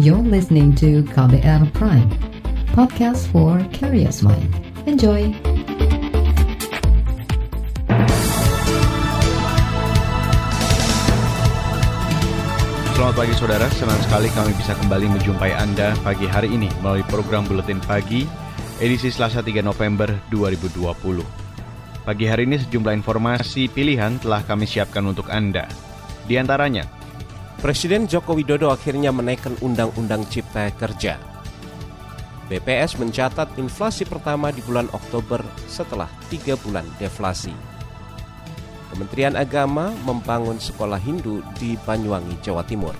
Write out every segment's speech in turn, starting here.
You're listening to KBR Prime, podcast for curious mind. Enjoy! Selamat pagi saudara, senang sekali kami bisa kembali menjumpai Anda pagi hari ini melalui program Buletin Pagi edisi Selasa 3 November 2020. Pagi hari ini sejumlah informasi pilihan telah kami siapkan untuk Anda. Di antaranya, Presiden Joko Widodo akhirnya menaikkan Undang-Undang Cipta Kerja. BPS mencatat inflasi pertama di bulan Oktober setelah tiga bulan deflasi. Kementerian Agama membangun sekolah Hindu di Banyuwangi, Jawa Timur.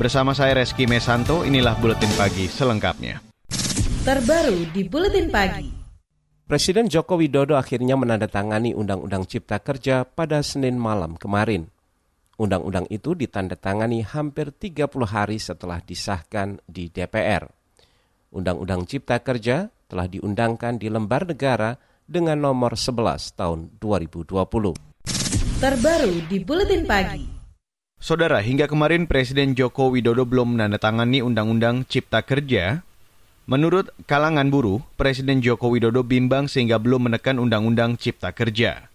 bersama saya Reski Mesanto, inilah Buletin Pagi selengkapnya. Terbaru di Buletin Pagi. Presiden Joko Widodo akhirnya menandatangani Undang-Undang Cipta Kerja pada Senin malam kemarin. Undang-undang itu ditandatangani hampir 30 hari setelah disahkan di DPR. Undang-Undang Cipta Kerja telah diundangkan di lembar negara dengan nomor 11 tahun 2020. Terbaru di Buletin Pagi. Saudara, hingga kemarin Presiden Joko Widodo belum menandatangani Undang-Undang Cipta Kerja. Menurut kalangan buruh, Presiden Joko Widodo bimbang sehingga belum menekan Undang-Undang Cipta Kerja.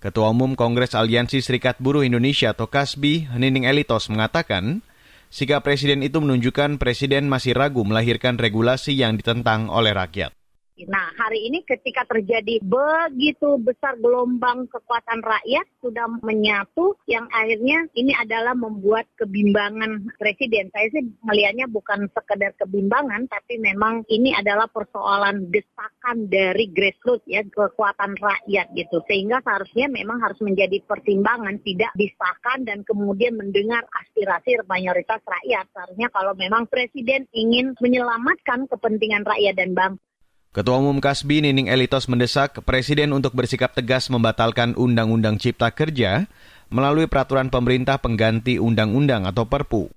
Ketua Umum Kongres Aliansi Serikat Buruh Indonesia atau KASBI, Nining Elitos mengatakan, sikap Presiden itu menunjukkan Presiden masih ragu melahirkan regulasi yang ditentang oleh rakyat. Nah, hari ini ketika terjadi begitu besar gelombang kekuatan rakyat sudah menyatu yang akhirnya ini adalah membuat kebimbangan presiden. Saya sih melihatnya bukan sekedar kebimbangan tapi memang ini adalah persoalan desakan dari grassroots ya, kekuatan rakyat gitu. Sehingga seharusnya memang harus menjadi pertimbangan tidak disahkan dan kemudian mendengar aspirasi mayoritas rakyat. Seharusnya kalau memang presiden ingin menyelamatkan kepentingan rakyat dan bangsa Ketua Umum Kasbi Nining Elitos mendesak Presiden untuk bersikap tegas membatalkan Undang-Undang Cipta Kerja melalui peraturan pemerintah pengganti undang-undang atau Perpu.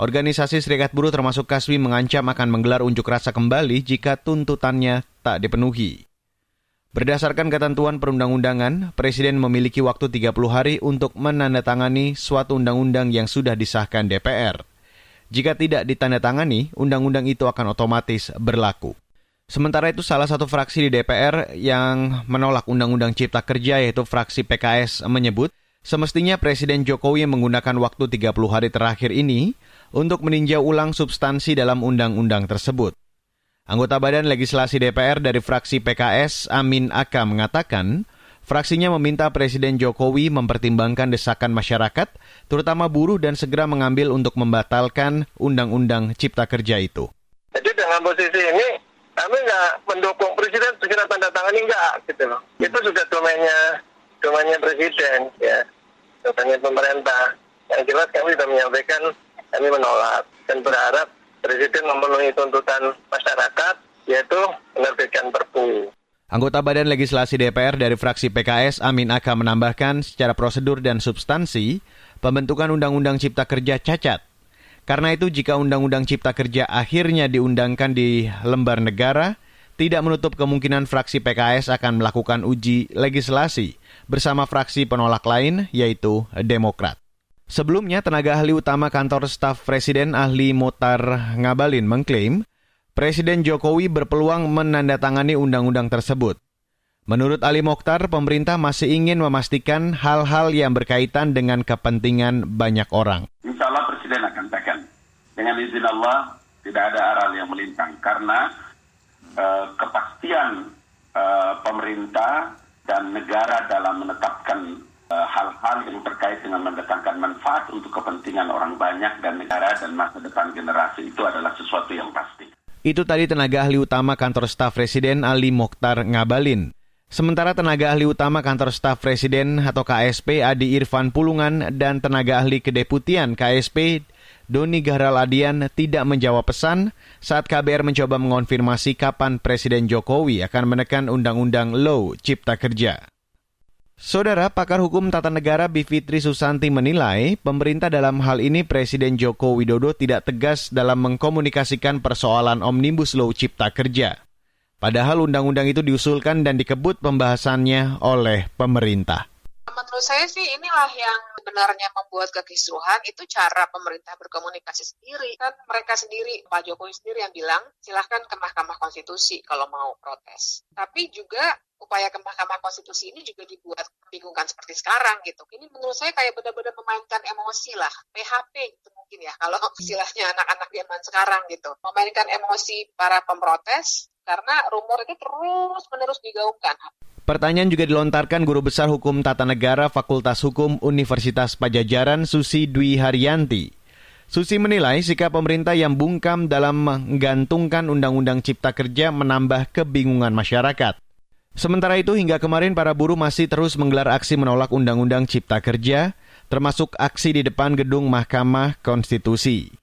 Organisasi Serikat Buruh termasuk Kasbi mengancam akan menggelar unjuk rasa kembali jika tuntutannya tak dipenuhi. Berdasarkan ketentuan perundang-undangan, Presiden memiliki waktu 30 hari untuk menandatangani suatu undang-undang yang sudah disahkan DPR. Jika tidak ditandatangani, undang-undang itu akan otomatis berlaku. Sementara itu salah satu fraksi di DPR yang menolak Undang-Undang Cipta Kerja yaitu fraksi PKS menyebut semestinya Presiden Jokowi menggunakan waktu 30 hari terakhir ini untuk meninjau ulang substansi dalam undang-undang tersebut. Anggota Badan Legislasi DPR dari fraksi PKS Amin Aka mengatakan, fraksinya meminta Presiden Jokowi mempertimbangkan desakan masyarakat, terutama buruh dan segera mengambil untuk membatalkan Undang-Undang Cipta Kerja itu. Jadi dengan posisi ini kami nggak mendukung presiden segera tanda tangani enggak gitu loh. Itu sudah domainnya domainnya presiden ya, domainnya pemerintah. Yang jelas kami sudah menyampaikan kami menolak dan berharap presiden memenuhi tuntutan masyarakat yaitu menerbitkan perpu. Anggota Badan Legislasi DPR dari fraksi PKS Amin Aka menambahkan secara prosedur dan substansi, pembentukan Undang-Undang Cipta Kerja cacat karena itu jika Undang-Undang Cipta Kerja akhirnya diundangkan di lembar negara, tidak menutup kemungkinan fraksi PKS akan melakukan uji legislasi bersama fraksi penolak lain yaitu Demokrat. Sebelumnya, tenaga ahli utama kantor staf Presiden ahli Motar Ngabalin mengklaim Presiden Jokowi berpeluang menandatangani undang-undang tersebut. Menurut Ali Mokhtar, pemerintah masih ingin memastikan hal-hal yang berkaitan dengan kepentingan banyak orang. Insya Allah Presiden akan tekan. Dengan izin Allah, tidak ada aral yang melintang. Karena uh, kepastian uh, pemerintah dan negara dalam menetapkan hal-hal uh, yang terkait dengan mendatangkan manfaat untuk kepentingan orang banyak dan negara dan masa depan generasi itu adalah sesuatu yang pasti. Itu tadi tenaga ahli utama kantor staf Presiden Ali Mokhtar Ngabalin. Sementara tenaga ahli utama kantor staf Presiden atau KSP Adi Irfan Pulungan dan tenaga ahli kedeputian KSP Doni Gahral Adian tidak menjawab pesan saat KBR mencoba mengonfirmasi kapan Presiden Jokowi akan menekan Undang-Undang Low Cipta Kerja. Saudara pakar hukum tata negara Bivitri Susanti menilai pemerintah dalam hal ini Presiden Joko Widodo tidak tegas dalam mengkomunikasikan persoalan Omnibus Law Cipta Kerja. Padahal undang-undang itu diusulkan dan dikebut pembahasannya oleh pemerintah. Menurut saya sih inilah yang sebenarnya membuat kekisruhan itu cara pemerintah berkomunikasi sendiri. Kan mereka sendiri, Pak Jokowi sendiri yang bilang, silahkan ke Mahkamah Konstitusi kalau mau protes. Tapi juga upaya ke Mahkamah Konstitusi ini juga dibuat bingungan seperti sekarang gitu. Ini menurut saya kayak benar-benar memainkan emosi lah, PHP gitu mungkin ya kalau istilahnya anak-anak zaman sekarang gitu. Memainkan emosi para pemprotes karena rumor itu terus menerus digaungkan. Pertanyaan juga dilontarkan Guru Besar Hukum Tata Negara Fakultas Hukum Universitas Pajajaran Susi Dwi Haryanti. Susi menilai sikap pemerintah yang bungkam dalam menggantungkan Undang-Undang Cipta Kerja menambah kebingungan masyarakat. Sementara itu hingga kemarin para buruh masih terus menggelar aksi menolak Undang-Undang Cipta Kerja, termasuk aksi di depan gedung Mahkamah Konstitusi.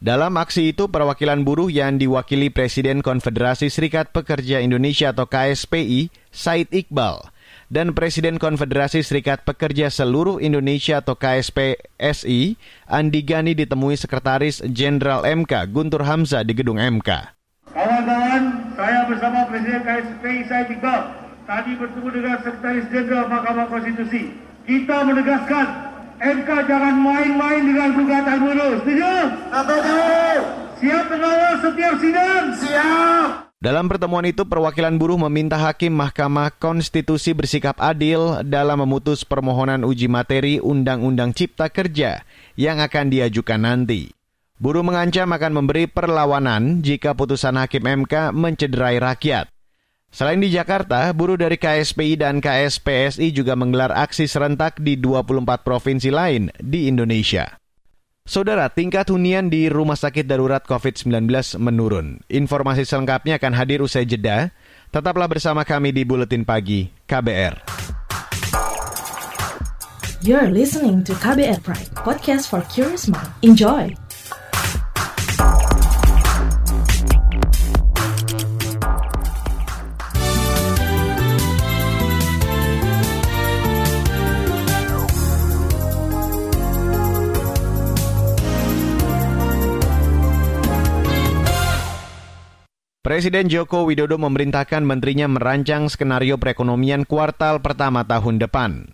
Dalam aksi itu, perwakilan buruh yang diwakili Presiden Konfederasi Serikat Pekerja Indonesia atau KSPI, Said Iqbal, dan Presiden Konfederasi Serikat Pekerja Seluruh Indonesia atau KSPSI, Andi Gani ditemui Sekretaris Jenderal MK, Guntur Hamzah di gedung MK. Kawan-kawan, saya bersama Presiden KSPI Said Iqbal tadi bertemu dengan Sekretaris Jenderal Mahkamah Konstitusi. Kita menegaskan MK jangan main-main dengan gugatan buruh. Setuju? Setuju. Siap mengawal setiap sidang? Siap. Dalam pertemuan itu, perwakilan buruh meminta Hakim Mahkamah Konstitusi bersikap adil dalam memutus permohonan uji materi Undang-Undang Cipta Kerja yang akan diajukan nanti. Buruh mengancam akan memberi perlawanan jika putusan Hakim MK mencederai rakyat. Selain di Jakarta, buruh dari KSPI dan KSPSI juga menggelar aksi serentak di 24 provinsi lain di Indonesia. Saudara, tingkat hunian di Rumah Sakit Darurat COVID-19 menurun. Informasi selengkapnya akan hadir usai jeda. Tetaplah bersama kami di Buletin Pagi KBR. You're listening to KBR Pride, podcast for curious mind. Enjoy! Presiden Joko Widodo memerintahkan menterinya merancang skenario perekonomian kuartal pertama tahun depan.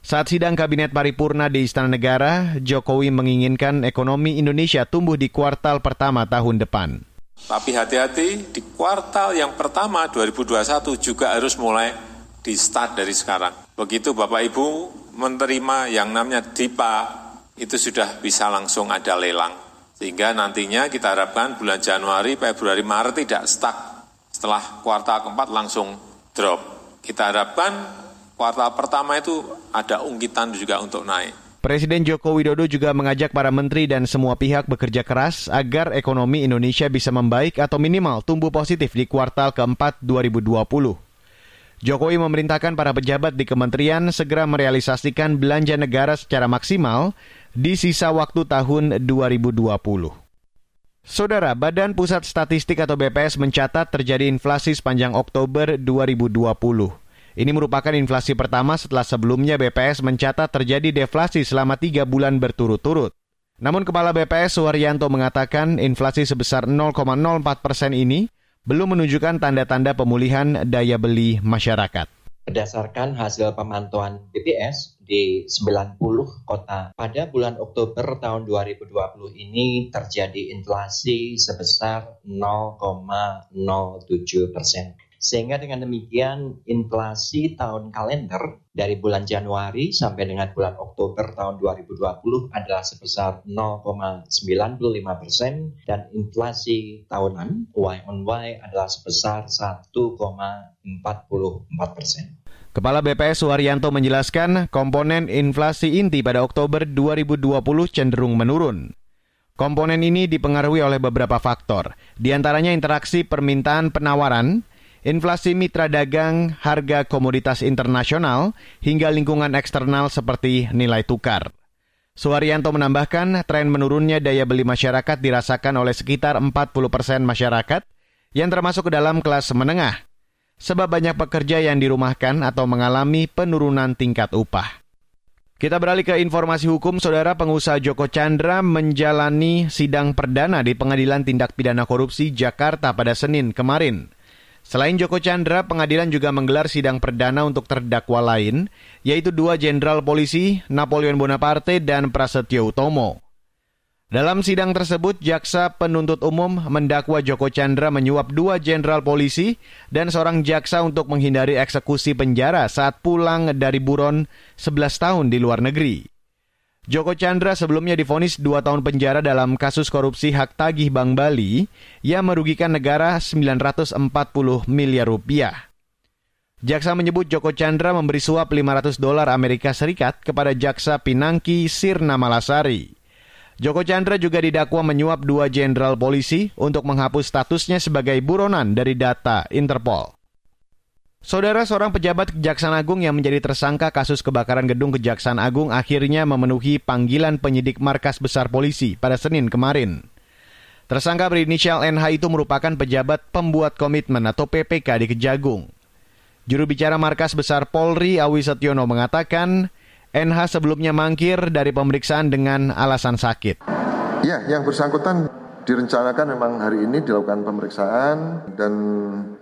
Saat sidang Kabinet Paripurna di Istana Negara, Jokowi menginginkan ekonomi Indonesia tumbuh di kuartal pertama tahun depan. Tapi hati-hati, di kuartal yang pertama 2021 juga harus mulai di start dari sekarang. Begitu Bapak Ibu menerima yang namanya DIPA, itu sudah bisa langsung ada lelang. Sehingga nantinya kita harapkan bulan Januari, Februari, Maret tidak stuck. Setelah kuartal keempat langsung drop. Kita harapkan kuartal pertama itu ada ungkitan juga untuk naik. Presiden Joko Widodo juga mengajak para menteri dan semua pihak bekerja keras agar ekonomi Indonesia bisa membaik atau minimal tumbuh positif di kuartal keempat 2020. Jokowi memerintahkan para pejabat di kementerian segera merealisasikan belanja negara secara maksimal di sisa waktu tahun 2020. Saudara, Badan Pusat Statistik atau BPS mencatat terjadi inflasi sepanjang Oktober 2020. Ini merupakan inflasi pertama setelah sebelumnya BPS mencatat terjadi deflasi selama tiga bulan berturut-turut. Namun Kepala BPS Suharyanto mengatakan inflasi sebesar 0,04 persen ini belum menunjukkan tanda-tanda pemulihan daya beli masyarakat. Berdasarkan hasil pemantauan BPS di 90 kota pada bulan Oktober tahun 2020 ini terjadi inflasi sebesar 0,07 persen. Sehingga dengan demikian inflasi tahun kalender dari bulan Januari sampai dengan bulan Oktober tahun 2020 adalah sebesar 0,95 persen dan inflasi tahunan Y on Y adalah sebesar 1,44 persen. Kepala BPS Suharyanto menjelaskan komponen inflasi inti pada Oktober 2020 cenderung menurun. Komponen ini dipengaruhi oleh beberapa faktor, di antaranya interaksi permintaan penawaran, inflasi mitra dagang, harga komoditas internasional, hingga lingkungan eksternal seperti nilai tukar. Suharyanto menambahkan tren menurunnya daya beli masyarakat dirasakan oleh sekitar 40 persen masyarakat yang termasuk ke dalam kelas menengah sebab banyak pekerja yang dirumahkan atau mengalami penurunan tingkat upah. Kita beralih ke informasi hukum, Saudara pengusaha Joko Chandra menjalani sidang perdana di Pengadilan Tindak Pidana Korupsi Jakarta pada Senin kemarin. Selain Joko Chandra, pengadilan juga menggelar sidang perdana untuk terdakwa lain, yaitu dua jenderal polisi, Napoleon Bonaparte dan Prasetyo Utomo. Dalam sidang tersebut, jaksa penuntut umum mendakwa Joko Chandra menyuap dua jenderal polisi dan seorang jaksa untuk menghindari eksekusi penjara saat pulang dari buron 11 tahun di luar negeri. Joko Chandra sebelumnya difonis dua tahun penjara dalam kasus korupsi hak tagih Bank Bali yang merugikan negara 940 miliar rupiah. Jaksa menyebut Joko Chandra memberi suap 500 dolar Amerika Serikat kepada jaksa Pinangki Sirna Malasari. Joko Chandra juga didakwa menyuap dua jenderal polisi untuk menghapus statusnya sebagai buronan dari data Interpol. Saudara seorang pejabat Kejaksaan Agung yang menjadi tersangka kasus kebakaran gedung Kejaksaan Agung akhirnya memenuhi panggilan penyidik markas besar polisi pada Senin kemarin. Tersangka berinisial NH itu merupakan pejabat pembuat komitmen atau PPK di Kejagung. Juru bicara markas besar Polri Awi Setiono mengatakan NH sebelumnya mangkir dari pemeriksaan dengan alasan sakit. Ya, yang bersangkutan direncanakan memang hari ini dilakukan pemeriksaan dan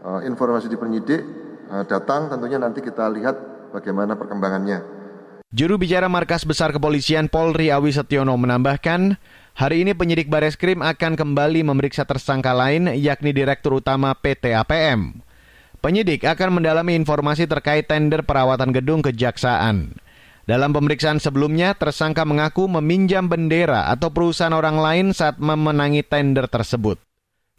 uh, informasi di penyidik uh, datang tentunya nanti kita lihat bagaimana perkembangannya. Juru bicara Markas Besar Kepolisian Polri Awi Setiono menambahkan, hari ini penyidik Bareskrim akan kembali memeriksa tersangka lain yakni Direktur Utama PT APM. Penyidik akan mendalami informasi terkait tender perawatan gedung kejaksaan. Dalam pemeriksaan sebelumnya, tersangka mengaku meminjam bendera atau perusahaan orang lain saat memenangi tender tersebut.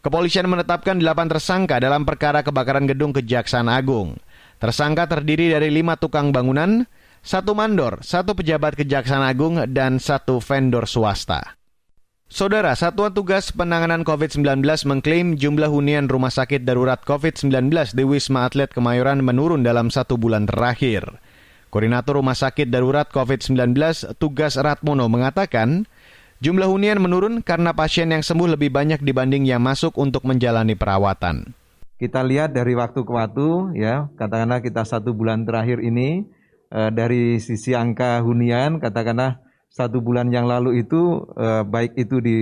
Kepolisian menetapkan delapan tersangka dalam perkara kebakaran gedung Kejaksaan Agung. Tersangka terdiri dari lima tukang bangunan, satu mandor, satu pejabat Kejaksaan Agung, dan satu vendor swasta. Saudara, Satuan Tugas Penanganan COVID-19 mengklaim jumlah hunian rumah sakit darurat COVID-19 di Wisma Atlet Kemayoran menurun dalam satu bulan terakhir. Koordinator Rumah Sakit Darurat COVID-19 Tugas Ratmono mengatakan, jumlah hunian menurun karena pasien yang sembuh lebih banyak dibanding yang masuk untuk menjalani perawatan. Kita lihat dari waktu ke waktu, ya, katakanlah kita satu bulan terakhir ini, eh, dari sisi angka hunian, katakanlah satu bulan yang lalu itu, eh, baik itu di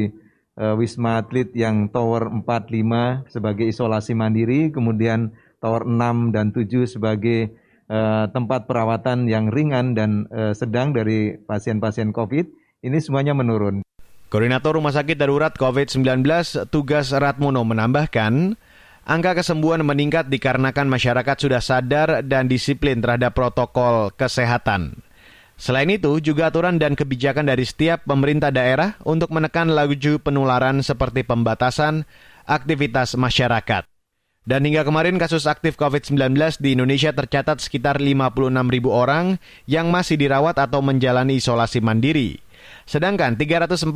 eh, Wisma Atlet yang Tower 4-5 sebagai isolasi mandiri, kemudian Tower 6 dan 7 sebagai uh, tempat perawatan yang ringan dan uh, sedang dari pasien-pasien COVID ini semuanya menurun. Koordinator Rumah Sakit Darurat COVID-19 Tugas Ratmono menambahkan, angka kesembuhan meningkat dikarenakan masyarakat sudah sadar dan disiplin terhadap protokol kesehatan. Selain itu, juga aturan dan kebijakan dari setiap pemerintah daerah untuk menekan laju penularan seperti pembatasan aktivitas masyarakat. Dan hingga kemarin kasus aktif COVID-19 di Indonesia tercatat sekitar 56 ribu orang yang masih dirawat atau menjalani isolasi mandiri. Sedangkan 341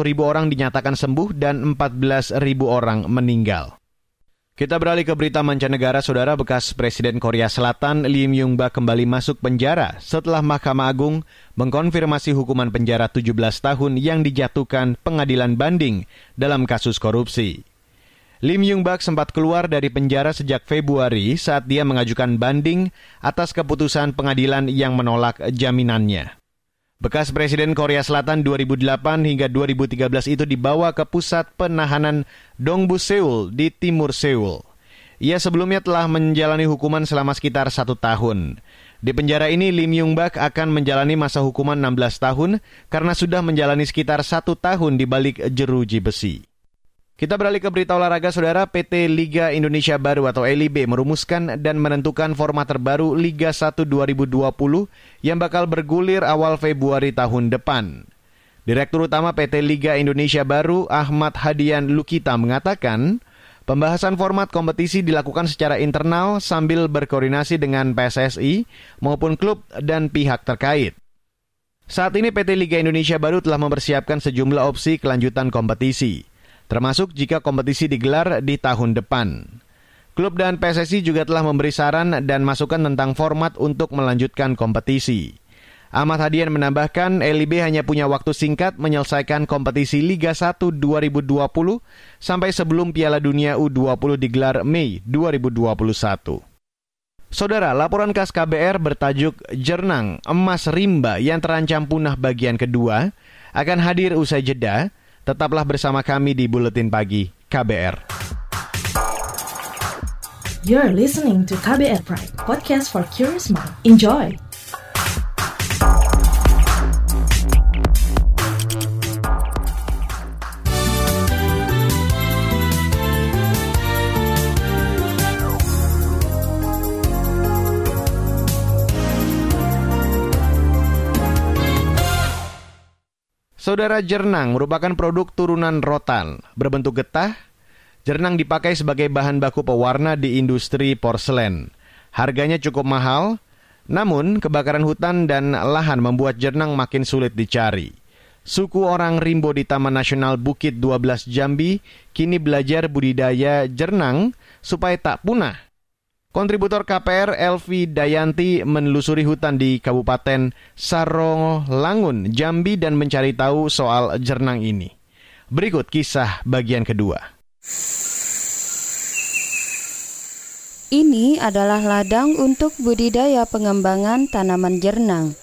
ribu orang dinyatakan sembuh dan 14 ribu orang meninggal. Kita beralih ke berita mancanegara, saudara bekas Presiden Korea Selatan Lim Yung Bak kembali masuk penjara setelah Mahkamah Agung mengkonfirmasi hukuman penjara 17 tahun yang dijatuhkan pengadilan banding dalam kasus korupsi. Lim Yung Bak sempat keluar dari penjara sejak Februari saat dia mengajukan banding atas keputusan pengadilan yang menolak jaminannya. Bekas Presiden Korea Selatan 2008 hingga 2013 itu dibawa ke pusat penahanan Dongbu Seoul di timur Seoul. Ia sebelumnya telah menjalani hukuman selama sekitar satu tahun. Di penjara ini, Lim Yung Bak akan menjalani masa hukuman 16 tahun karena sudah menjalani sekitar satu tahun di balik jeruji besi. Kita beralih ke berita olahraga, saudara. PT Liga Indonesia Baru atau LIB merumuskan dan menentukan format terbaru Liga 1 2020 yang bakal bergulir awal Februari tahun depan. Direktur Utama PT Liga Indonesia Baru Ahmad Hadian Lukita mengatakan, pembahasan format kompetisi dilakukan secara internal sambil berkoordinasi dengan PSSI maupun klub dan pihak terkait. Saat ini PT Liga Indonesia Baru telah mempersiapkan sejumlah opsi kelanjutan kompetisi termasuk jika kompetisi digelar di tahun depan. Klub dan PSSI juga telah memberi saran dan masukan tentang format untuk melanjutkan kompetisi. Ahmad Hadian menambahkan LIB hanya punya waktu singkat menyelesaikan kompetisi Liga 1 2020 sampai sebelum Piala Dunia U20 digelar Mei 2021. Saudara, laporan khas KBR bertajuk Jernang Emas Rimba yang terancam punah bagian kedua akan hadir usai jeda Tetaplah bersama kami di Buletin Pagi KBR. You're listening to KBR Pride, podcast for curious mind. Enjoy! Saudara jernang merupakan produk turunan rotan. Berbentuk getah, jernang dipakai sebagai bahan baku pewarna di industri porselen. Harganya cukup mahal, namun kebakaran hutan dan lahan membuat jernang makin sulit dicari. Suku orang Rimbo di Taman Nasional Bukit 12 Jambi kini belajar budidaya jernang supaya tak punah Kontributor KPR Elvi Dayanti menelusuri hutan di Kabupaten Sarolangun, Jambi dan mencari tahu soal jernang ini. Berikut kisah bagian kedua. Ini adalah ladang untuk budidaya pengembangan tanaman jernang.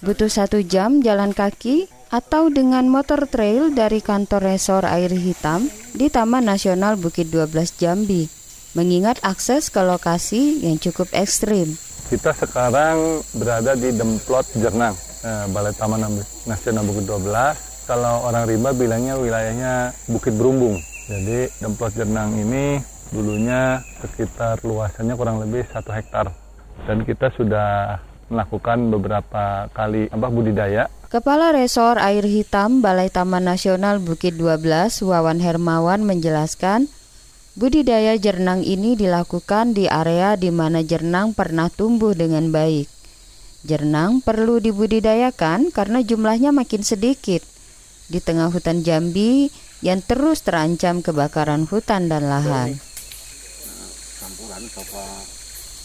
Butuh satu jam jalan kaki atau dengan motor trail dari kantor resor air hitam di Taman Nasional Bukit 12 Jambi mengingat akses ke lokasi yang cukup ekstrim. Kita sekarang berada di Demplot Jernang, eh, Balai Taman Nasional Bukit 12. Kalau orang rimba bilangnya wilayahnya Bukit Berumbung. Jadi Demplot Jernang ini dulunya sekitar luasannya kurang lebih satu hektar. Dan kita sudah melakukan beberapa kali apa budidaya. Kepala Resor Air Hitam Balai Taman Nasional Bukit 12 Wawan Hermawan menjelaskan Budidaya jernang ini dilakukan di area di mana jernang pernah tumbuh dengan baik. Jernang perlu dibudidayakan karena jumlahnya makin sedikit. Di tengah hutan Jambi yang terus terancam kebakaran hutan dan lahan.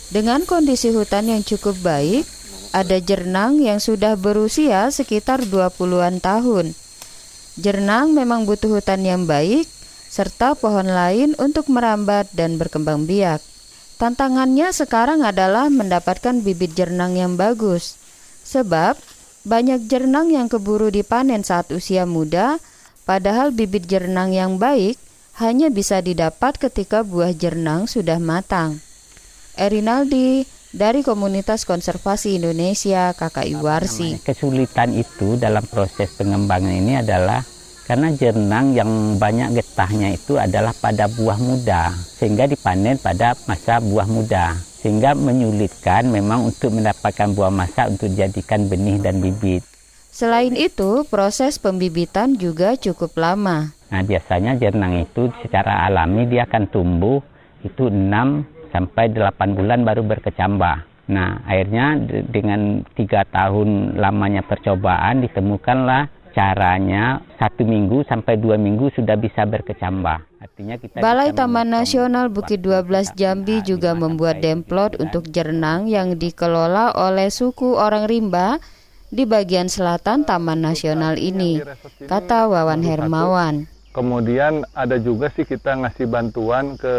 Dengan kondisi hutan yang cukup baik, ada jernang yang sudah berusia sekitar 20-an tahun. Jernang memang butuh hutan yang baik serta pohon lain untuk merambat dan berkembang biak. Tantangannya sekarang adalah mendapatkan bibit jernang yang bagus, sebab banyak jernang yang keburu dipanen saat usia muda, padahal bibit jernang yang baik hanya bisa didapat ketika buah jernang sudah matang. Erinaldi dari Komunitas Konservasi Indonesia KKI Warsi. Kesulitan itu dalam proses pengembangan ini adalah karena jernang yang banyak getahnya itu adalah pada buah muda sehingga dipanen pada masa buah muda sehingga menyulitkan memang untuk mendapatkan buah masa untuk dijadikan benih dan bibit. Selain itu, proses pembibitan juga cukup lama. Nah, biasanya jernang itu secara alami dia akan tumbuh itu 6 sampai 8 bulan baru berkecambah. Nah, akhirnya dengan tiga tahun lamanya percobaan ditemukanlah caranya satu minggu sampai dua minggu sudah bisa berkecambah. Artinya kita Balai Taman Nasional Bukit 12 Jambi juga membuat demplot untuk jernang yang dikelola oleh suku orang rimba di bagian selatan Taman Nasional ini, kata Wawan Hermawan. Kemudian ada juga sih kita ngasih bantuan ke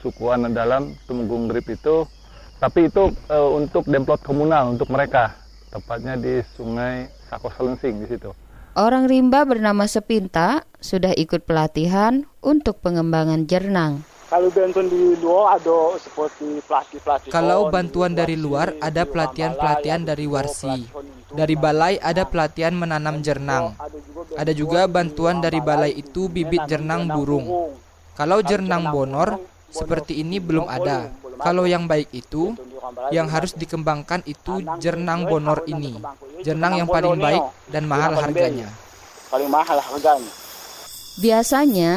sukuan dalam Tumenggung Grip itu, tapi itu e, untuk demplot komunal untuk mereka, tepatnya di Sungai Sako Selensing di situ. Orang rimba bernama Sepinta sudah ikut pelatihan untuk pengembangan jernang. Kalau bantuan di luar ada seperti pelatih-pelatih. Kalau bantuan dari luar ada pelatihan-pelatihan dari Warsi. Dari balai ada pelatihan menanam jernang. Ada juga bantuan dari balai itu bibit jernang burung. Kalau jernang bonor seperti ini belum ada. Kalau yang baik itu yang harus dikembangkan itu jernang bonor ini. Jernang yang paling baik dan mahal harganya. Paling mahal harganya. Biasanya,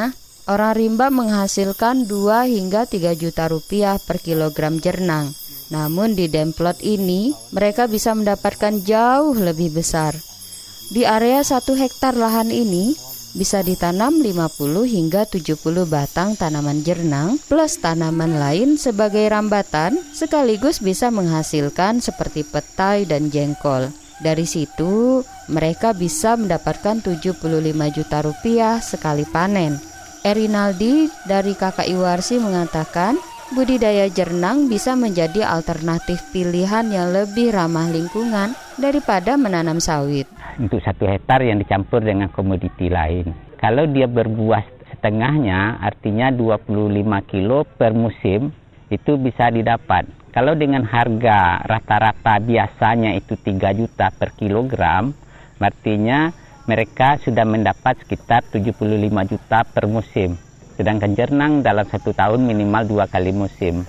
orang rimba menghasilkan 2 hingga 3 juta rupiah per kilogram jernang. Namun di demplot ini, mereka bisa mendapatkan jauh lebih besar. Di area satu hektar lahan ini, bisa ditanam 50 hingga 70 batang tanaman jernang plus tanaman lain sebagai rambatan sekaligus bisa menghasilkan seperti petai dan jengkol. Dari situ mereka bisa mendapatkan 75 juta rupiah sekali panen. Erinaldi dari KKI Warsi mengatakan budidaya jernang bisa menjadi alternatif pilihan yang lebih ramah lingkungan daripada menanam sawit untuk satu hektar yang dicampur dengan komoditi lain. Kalau dia berbuah setengahnya artinya 25 kilo per musim itu bisa didapat. Kalau dengan harga rata-rata biasanya itu 3 juta per kilogram, artinya mereka sudah mendapat sekitar 75 juta per musim. Sedangkan jernang dalam satu tahun minimal dua kali musim.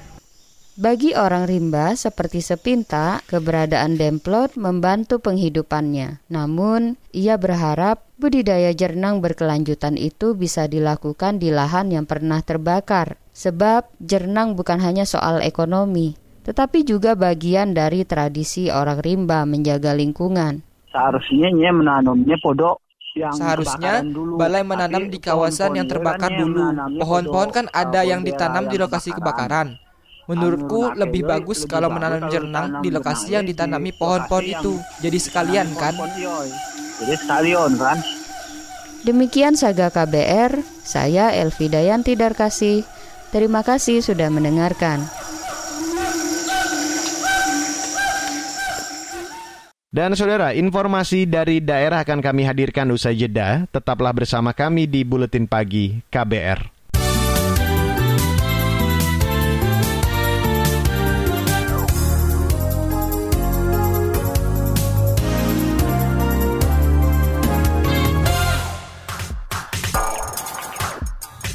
Bagi orang rimba seperti Sepinta, keberadaan demplot membantu penghidupannya. Namun, ia berharap budidaya jernang berkelanjutan itu bisa dilakukan di lahan yang pernah terbakar. Sebab jernang bukan hanya soal ekonomi, tetapi juga bagian dari tradisi orang rimba menjaga lingkungan. Seharusnya menanamnya podok Seharusnya balai menanam di kawasan yang terbakar dulu. Pohon-pohon kan ada yang ditanam di lokasi kebakaran. Menurutku lebih bagus kalau menanam jernang di lokasi yang ditanami pohon-pohon itu. Jadi sekalian kan? Jadi sekalian kan? Demikian Saga KBR, saya Elvi Dayanti Darkasi. Terima kasih sudah mendengarkan. Dan saudara, informasi dari daerah akan kami hadirkan usai jeda. Tetaplah bersama kami di Buletin Pagi KBR.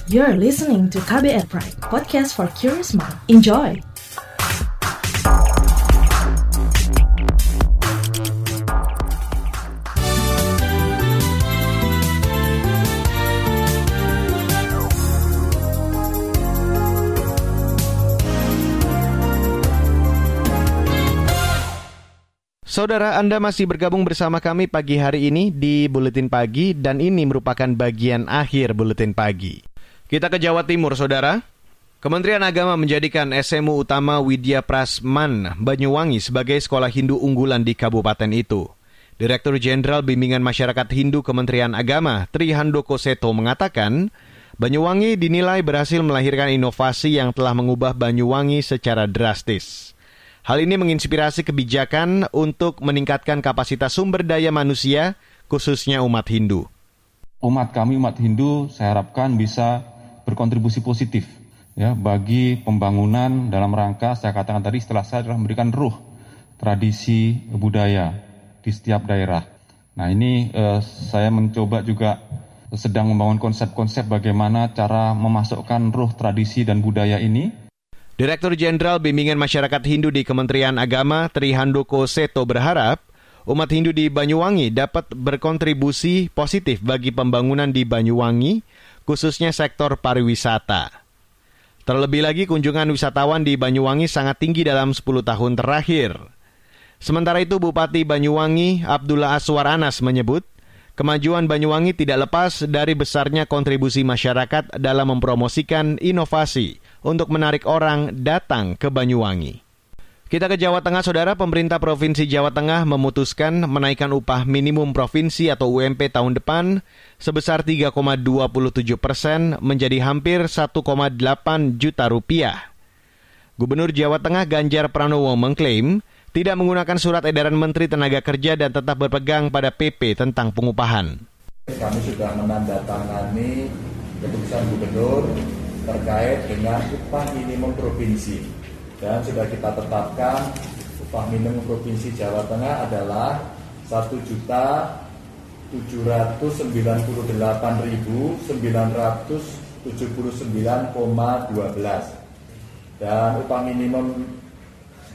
You're listening to KBR Pride, podcast for curious mind. Enjoy! Saudara Anda masih bergabung bersama kami pagi hari ini di Buletin Pagi dan ini merupakan bagian akhir Buletin Pagi. Kita ke Jawa Timur, Saudara. Kementerian Agama menjadikan SMU Utama Widya Prasman Banyuwangi sebagai sekolah Hindu unggulan di kabupaten itu. Direktur Jenderal Bimbingan Masyarakat Hindu Kementerian Agama, Tri Handoko Seto mengatakan, Banyuwangi dinilai berhasil melahirkan inovasi yang telah mengubah Banyuwangi secara drastis. Hal ini menginspirasi kebijakan untuk meningkatkan kapasitas sumber daya manusia, khususnya umat Hindu. Umat kami, umat Hindu, saya harapkan bisa berkontribusi positif ya bagi pembangunan dalam rangka saya katakan tadi setelah saya adalah memberikan ruh tradisi budaya di setiap daerah. Nah ini eh, saya mencoba juga sedang membangun konsep-konsep bagaimana cara memasukkan ruh tradisi dan budaya ini. Direktur Jenderal Bimbingan Masyarakat Hindu di Kementerian Agama Trihandoko Seto berharap umat Hindu di Banyuwangi dapat berkontribusi positif bagi pembangunan di Banyuwangi khususnya sektor pariwisata. Terlebih lagi kunjungan wisatawan di Banyuwangi sangat tinggi dalam 10 tahun terakhir. Sementara itu Bupati Banyuwangi Abdullah Aswar Anas menyebut, kemajuan Banyuwangi tidak lepas dari besarnya kontribusi masyarakat dalam mempromosikan inovasi untuk menarik orang datang ke Banyuwangi. Kita ke Jawa Tengah, Saudara. Pemerintah Provinsi Jawa Tengah memutuskan menaikkan upah minimum provinsi atau UMP tahun depan sebesar 3,27 persen menjadi hampir 1,8 juta rupiah. Gubernur Jawa Tengah Ganjar Pranowo mengklaim tidak menggunakan surat edaran Menteri Tenaga Kerja dan tetap berpegang pada PP tentang pengupahan. Kami sudah menandatangani keputusan gubernur terkait dengan upah minimum provinsi dan sudah kita tetapkan upah minimum provinsi Jawa Tengah adalah satu juta tujuh ratus sembilan puluh delapan ribu sembilan ratus tujuh puluh sembilan koma dua belas dan upah minimum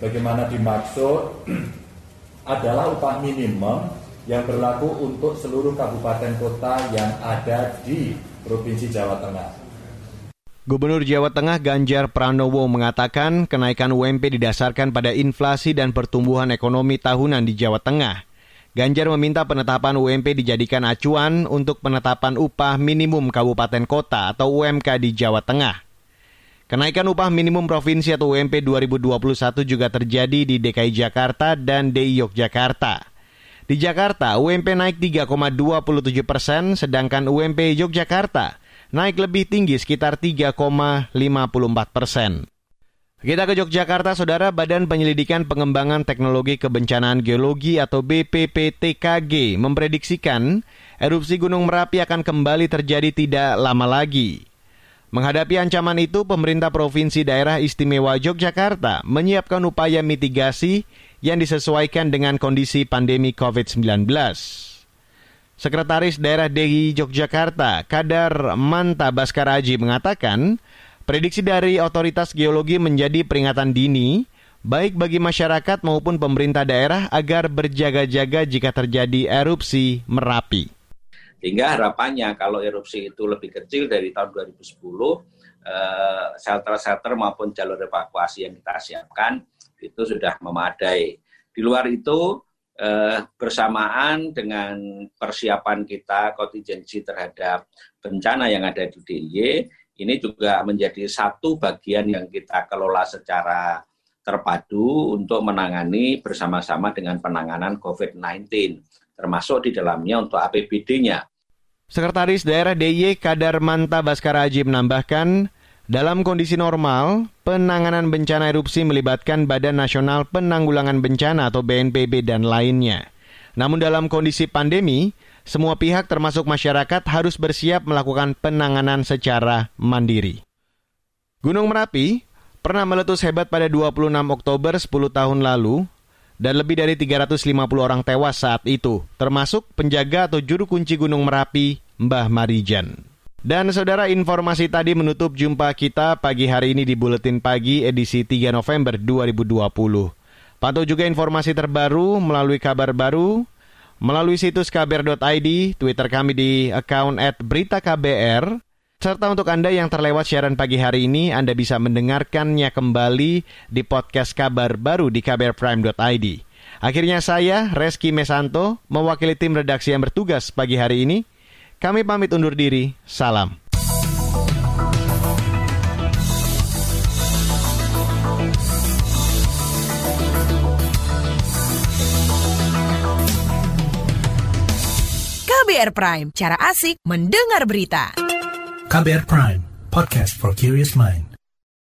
bagaimana dimaksud adalah upah minimum yang berlaku untuk seluruh kabupaten kota yang ada di Provinsi Jawa Tengah. Gubernur Jawa Tengah Ganjar Pranowo mengatakan kenaikan UMP didasarkan pada inflasi dan pertumbuhan ekonomi tahunan di Jawa Tengah. Ganjar meminta penetapan UMP dijadikan acuan untuk penetapan upah minimum kabupaten kota atau UMK di Jawa Tengah. Kenaikan upah minimum provinsi atau UMP 2021 juga terjadi di DKI Jakarta dan DI Yogyakarta. Di Jakarta, UMP naik 3,27 persen, sedangkan UMP Yogyakarta naik lebih tinggi sekitar 3,54 persen. Kita ke Yogyakarta, Saudara. Badan Penyelidikan Pengembangan Teknologi Kebencanaan Geologi atau BPPTKG memprediksikan erupsi Gunung Merapi akan kembali terjadi tidak lama lagi. Menghadapi ancaman itu, pemerintah Provinsi Daerah Istimewa Yogyakarta menyiapkan upaya mitigasi yang disesuaikan dengan kondisi pandemi COVID-19. Sekretaris Daerah DI Yogyakarta, Kadar Manta Baskaraji mengatakan, Prediksi dari otoritas geologi menjadi peringatan dini, baik bagi masyarakat maupun pemerintah daerah agar berjaga-jaga jika terjadi erupsi Merapi. Sehingga harapannya kalau erupsi itu lebih kecil dari tahun 2010, eh, shelter-shelter maupun jalur evakuasi yang kita siapkan itu sudah memadai. Di luar itu, eh, bersamaan dengan persiapan kita kontingensi terhadap bencana yang ada di DIY, ini juga menjadi satu bagian yang kita kelola secara terpadu untuk menangani bersama-sama dengan penanganan COVID-19, termasuk di dalamnya untuk APBD-nya. Sekretaris Daerah DIY Kadar Manta Baskara Aji menambahkan, dalam kondisi normal, penanganan bencana erupsi melibatkan Badan Nasional Penanggulangan Bencana atau BNPB dan lainnya. Namun dalam kondisi pandemi, semua pihak termasuk masyarakat harus bersiap melakukan penanganan secara mandiri. Gunung Merapi pernah meletus hebat pada 26 Oktober 10 tahun lalu dan lebih dari 350 orang tewas saat itu, termasuk penjaga atau juru kunci Gunung Merapi, Mbah Marijan. Dan saudara informasi tadi menutup jumpa kita pagi hari ini di Buletin Pagi edisi 3 November 2020. Pantau juga informasi terbaru melalui kabar baru melalui situs kbr.id, Twitter kami di account at berita KBR, serta untuk Anda yang terlewat siaran pagi hari ini, Anda bisa mendengarkannya kembali di podcast kabar baru di kbrprime.id. Akhirnya saya, Reski Mesanto, mewakili tim redaksi yang bertugas pagi hari ini. Kami pamit undur diri. Salam. KBR Prime, cara asik mendengar berita. KBR Prime, podcast for curious mind.